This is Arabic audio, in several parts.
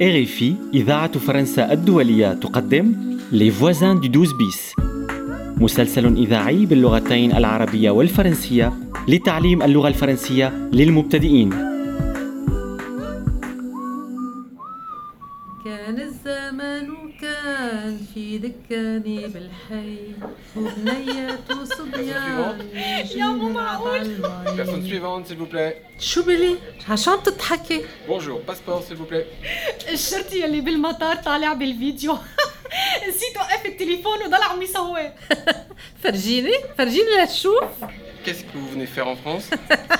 RFI إذاعة فرنسا الدولية تقدم Les voisins du 12 bis. مسلسل إذاعي باللغتين العربية والفرنسية لتعليم اللغة الفرنسية للمبتدئين كان الزمان كان في دكاني بالحي. وبنية وصبيان يا مو معقول. Personne suivante, s'il vous plaît. شو بلي؟ عشان تضحكي. Bonjour, passeport, s'il vous plaît. الشرطي يلي بالمطار طالع بالفيديو. نسيت وقف التليفون وضل عم يصور فرجيني فرجيني لتشوف. Qu'est-ce que vous venez faire en France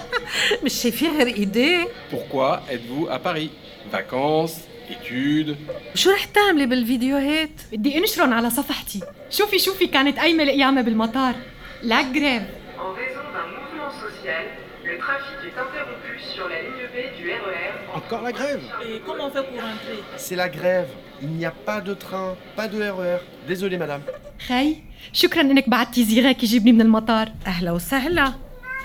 مش شايفين غير إيديه. Pourquoi êtes-vous à Paris? Vacances. Études شو رح تعملي بالفيديوهات؟ بدي انشرن على صفحتي شوفي شوفي كانت قايمه القيامه بالمطار لا جريف En raison d'un mouvement social, le trafic est interrompu sur la ligne B du RER Encore la grève Et comment on fait pour rentrer C'est la grève. Il n'y a pas de train, pas de RER. Désolé madame. خي شكرا انك بعتي زيغاك يجيبني من المطار أهلا وسهلا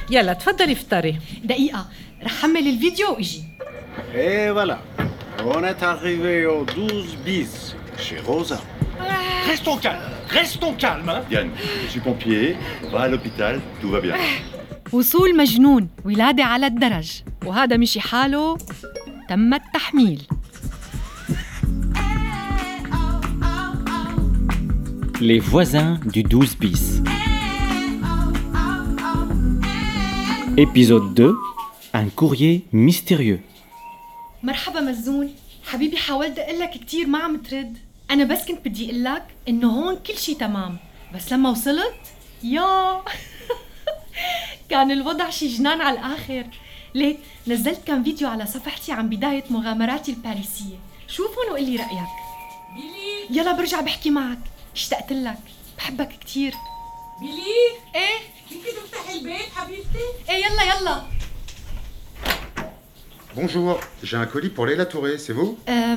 يلا تفضلي افطري دقيقه رح حمل الفيديو واجي Et voilà, on est arrivé au 12 bis, chez Rosa. Restons calmes Restons calmes hein. Diane, je suis pompier, va à l'hôpital, tout va bien. وصول مجنون ولادة على الدرج وهذا مشي حاله تم التحميل Les voisins du 12 bis Épisode 2 Un courrier mystérieux مرحبا مزون. حبيبي حاولت أقول لك كثير ما عم ترد. أنا بس كنت بدي أقول لك إنه هون كل شيء تمام. بس لما وصلت يا! كان الوضع شي جنان على الآخر. ليه؟ نزلت كم فيديو على صفحتي عن بداية مغامراتي الباريسية. شوفهم وقل لي رأيك. بيلي! يلا برجع بحكي معك. اشتقت لك. بحبك كثير بيلي! إيه؟ ممكن تفتحي البيت حبيبتي؟ إيه يلا يلا. Bonjour, j'ai un colis pour Léla Touré, c'est vous? Euh,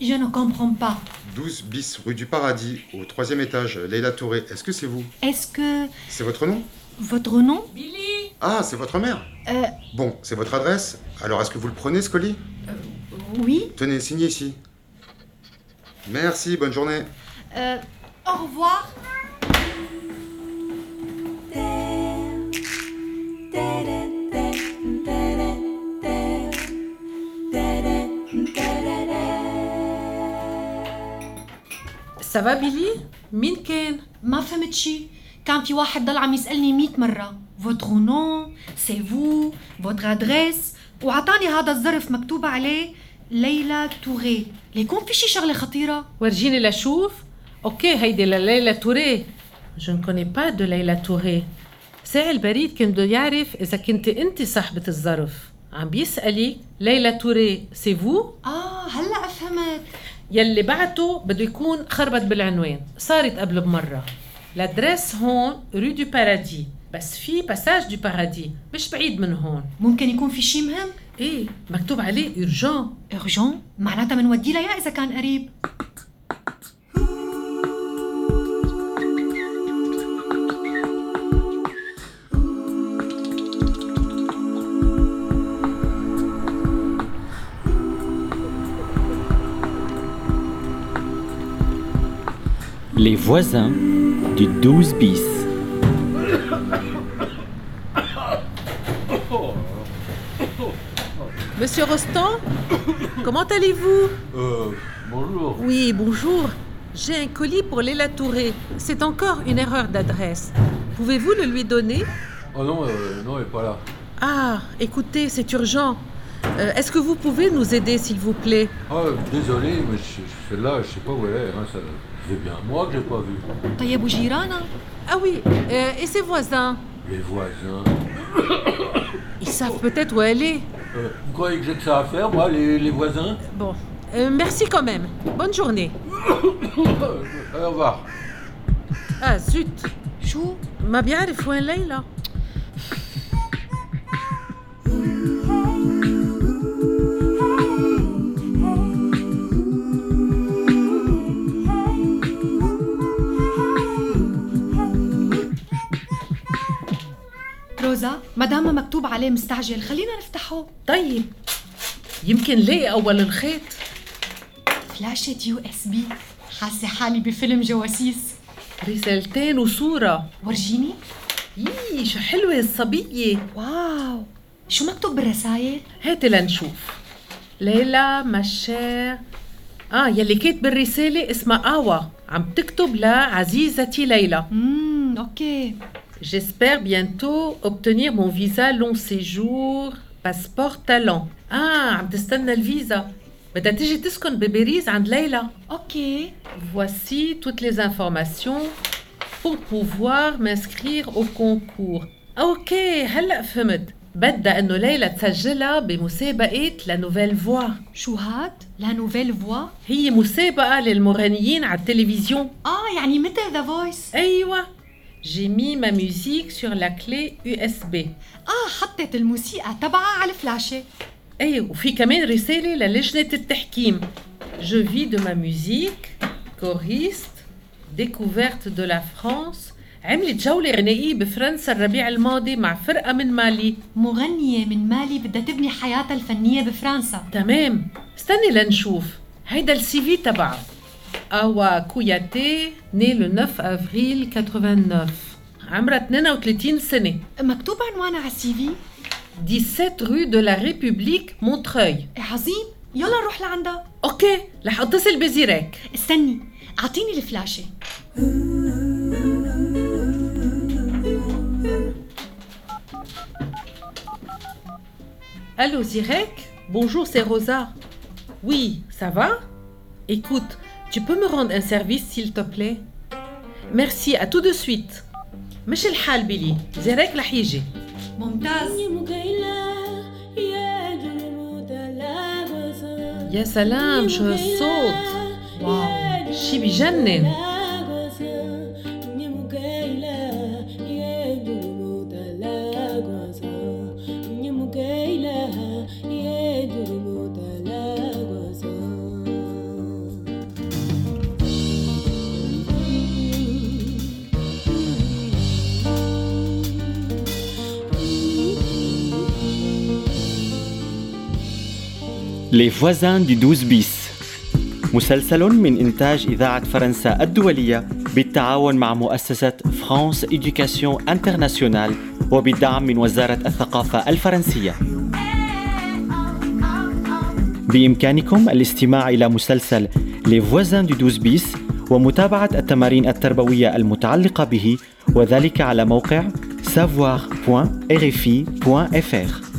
Je ne comprends pas. 12 bis rue du Paradis, au troisième étage, Léla Touré, est-ce que c'est vous? Est-ce que... C'est votre nom? Votre nom? Billy Ah, c'est votre mère euh... Bon, c'est votre adresse? Alors, est-ce que vous le prenez, ce colis? euh, Oui. Tenez, signez ici. Merci, bonne journée. Euh, au revoir. Ça va بيلي؟ مين كان؟ ما فهمت شي كان في واحد ضل عم يسألني مئة مرة votre nom c'est vous. Votre adresse. وعطاني هذا الظرف مكتوب عليه ليلى توري ليكون في شي شغلة خطيرة ورجيني لشوف okay هيدي لليلى توري je ne connais pas de ليلى توري ساعي البريد كان بده يعرف اذا كنت انت صاحبة الظرف عم بيسألك ليلى توري c'est vous آه هلا يلي بعته بده يكون خربط بالعنوان. صارت قبل بمرة. ال adresse هون rue de Paradis بس في passage de Paradis مش بعيد من هون. ممكن يكون في شي مهم؟ إيه مكتوب عليه urgent urgent معناتها بنودي لها إذا كان قريب. Les voisins du 12 bis Monsieur Rostand Comment allez-vous? Euh, bonjour. Oui, bonjour. J'ai un colis pour Léla Touré. C'est encore une erreur d'adresse. Pouvez-vous le lui donner? Oh non, euh, non, elle est pas là. Ah, écoutez, c'est urgent. Euh, est-ce que vous pouvez nous aider, s'il vous plaît Ah, désolé, mais celle-là, je ne sais pas où elle est. Hein, c'est bien moi que j'ai pas vu. Tayeb Girana hein? Ah oui, euh, et ses voisins Les voisins Ils savent peut-être où elle est. Euh, vous croyez que j'ai que ça à faire, moi, les, les voisins? Bon, merci quand même. Bonne journée. Allez, au revoir. Ah, zut Chou? Ma bière, il faut un lait, là. روزا ما دام مكتوب عليه مستعجل. خلينا نفتحه. طيب. يمكن ليه أول الخيط؟ فلاشة USB. حاسة حالي بفيلم جواسيس. رسالتين وصورة. ورجيني. يي شو حلوة الصبية. واو. شو مكتوب بالرسايل؟ هاتي لنشوف. ليلى مشير آه يلي كاتب الرسالة اسمها آوا. عم تكتب لعزيزتي ليلى. امم أوكي. J'espère bientôt obtenir mon visa long séjour passeport talent. آه عم تستنى الفيزا بدها تيجي تسكن بباريس عند ليلى. اوكي Voici toutes les informations pour pouvoir m'inscrire au concours. اوكي هلا فهمت. بدها انه ليلى تسجلها بمسابقة لنوفيل فوا. شو هاد؟ لا نوفيل فوا؟ هي مسابقة للمغنيين على التلفزيون. اه يعني مثل ذا فويس ايوه. J'ai mis ma musique sur la clé USB. آه حطيت الموسيقى تبعها على الفلاشة إيه وفي كمان رسالة للجنة التحكيم. Je vis de ma musique, choriste, découverte de la France. عملت جولة غنائية بفرنسا الربيع الماضي مع فرقة من مالي. مغنية من مالي بدها تبني حياتها الفنية بفرنسا تمام استني لنشوف هيدا السي في تبعها Awa Kouyaté, née le 9 avril 89. عمرها 32 سنة. مكتوب عنوانها على السي في 17 rue de la République, Montreuil. إيه عظيم يلا نروح لعندها اوكي رح اتصل بزيرك. استني اعطيني الفلاشة Allô Zirek Bonjour, c'est Rosa. Oui, ça va Écoute, tu peux me rendre un service s'il te plaît Merci, à tout de suite. مش الحال بيلي زيرك رح يجي ممتاز يا سلام شو هالصوت واو شي بجنن Les voisins du 12 bis. مسلسل من إنتاج إذاعة فرنسا الدولية بالتعاون مع مؤسسة France Éducation international وبالدعم من وزارة الثقافة الفرنسية. بإمكانكم الاستماع إلى مسلسل Les voisins du 12 bis ومتابعة التمارين التربوية المتعلقة به وذلك على موقع savoir.rfi.fr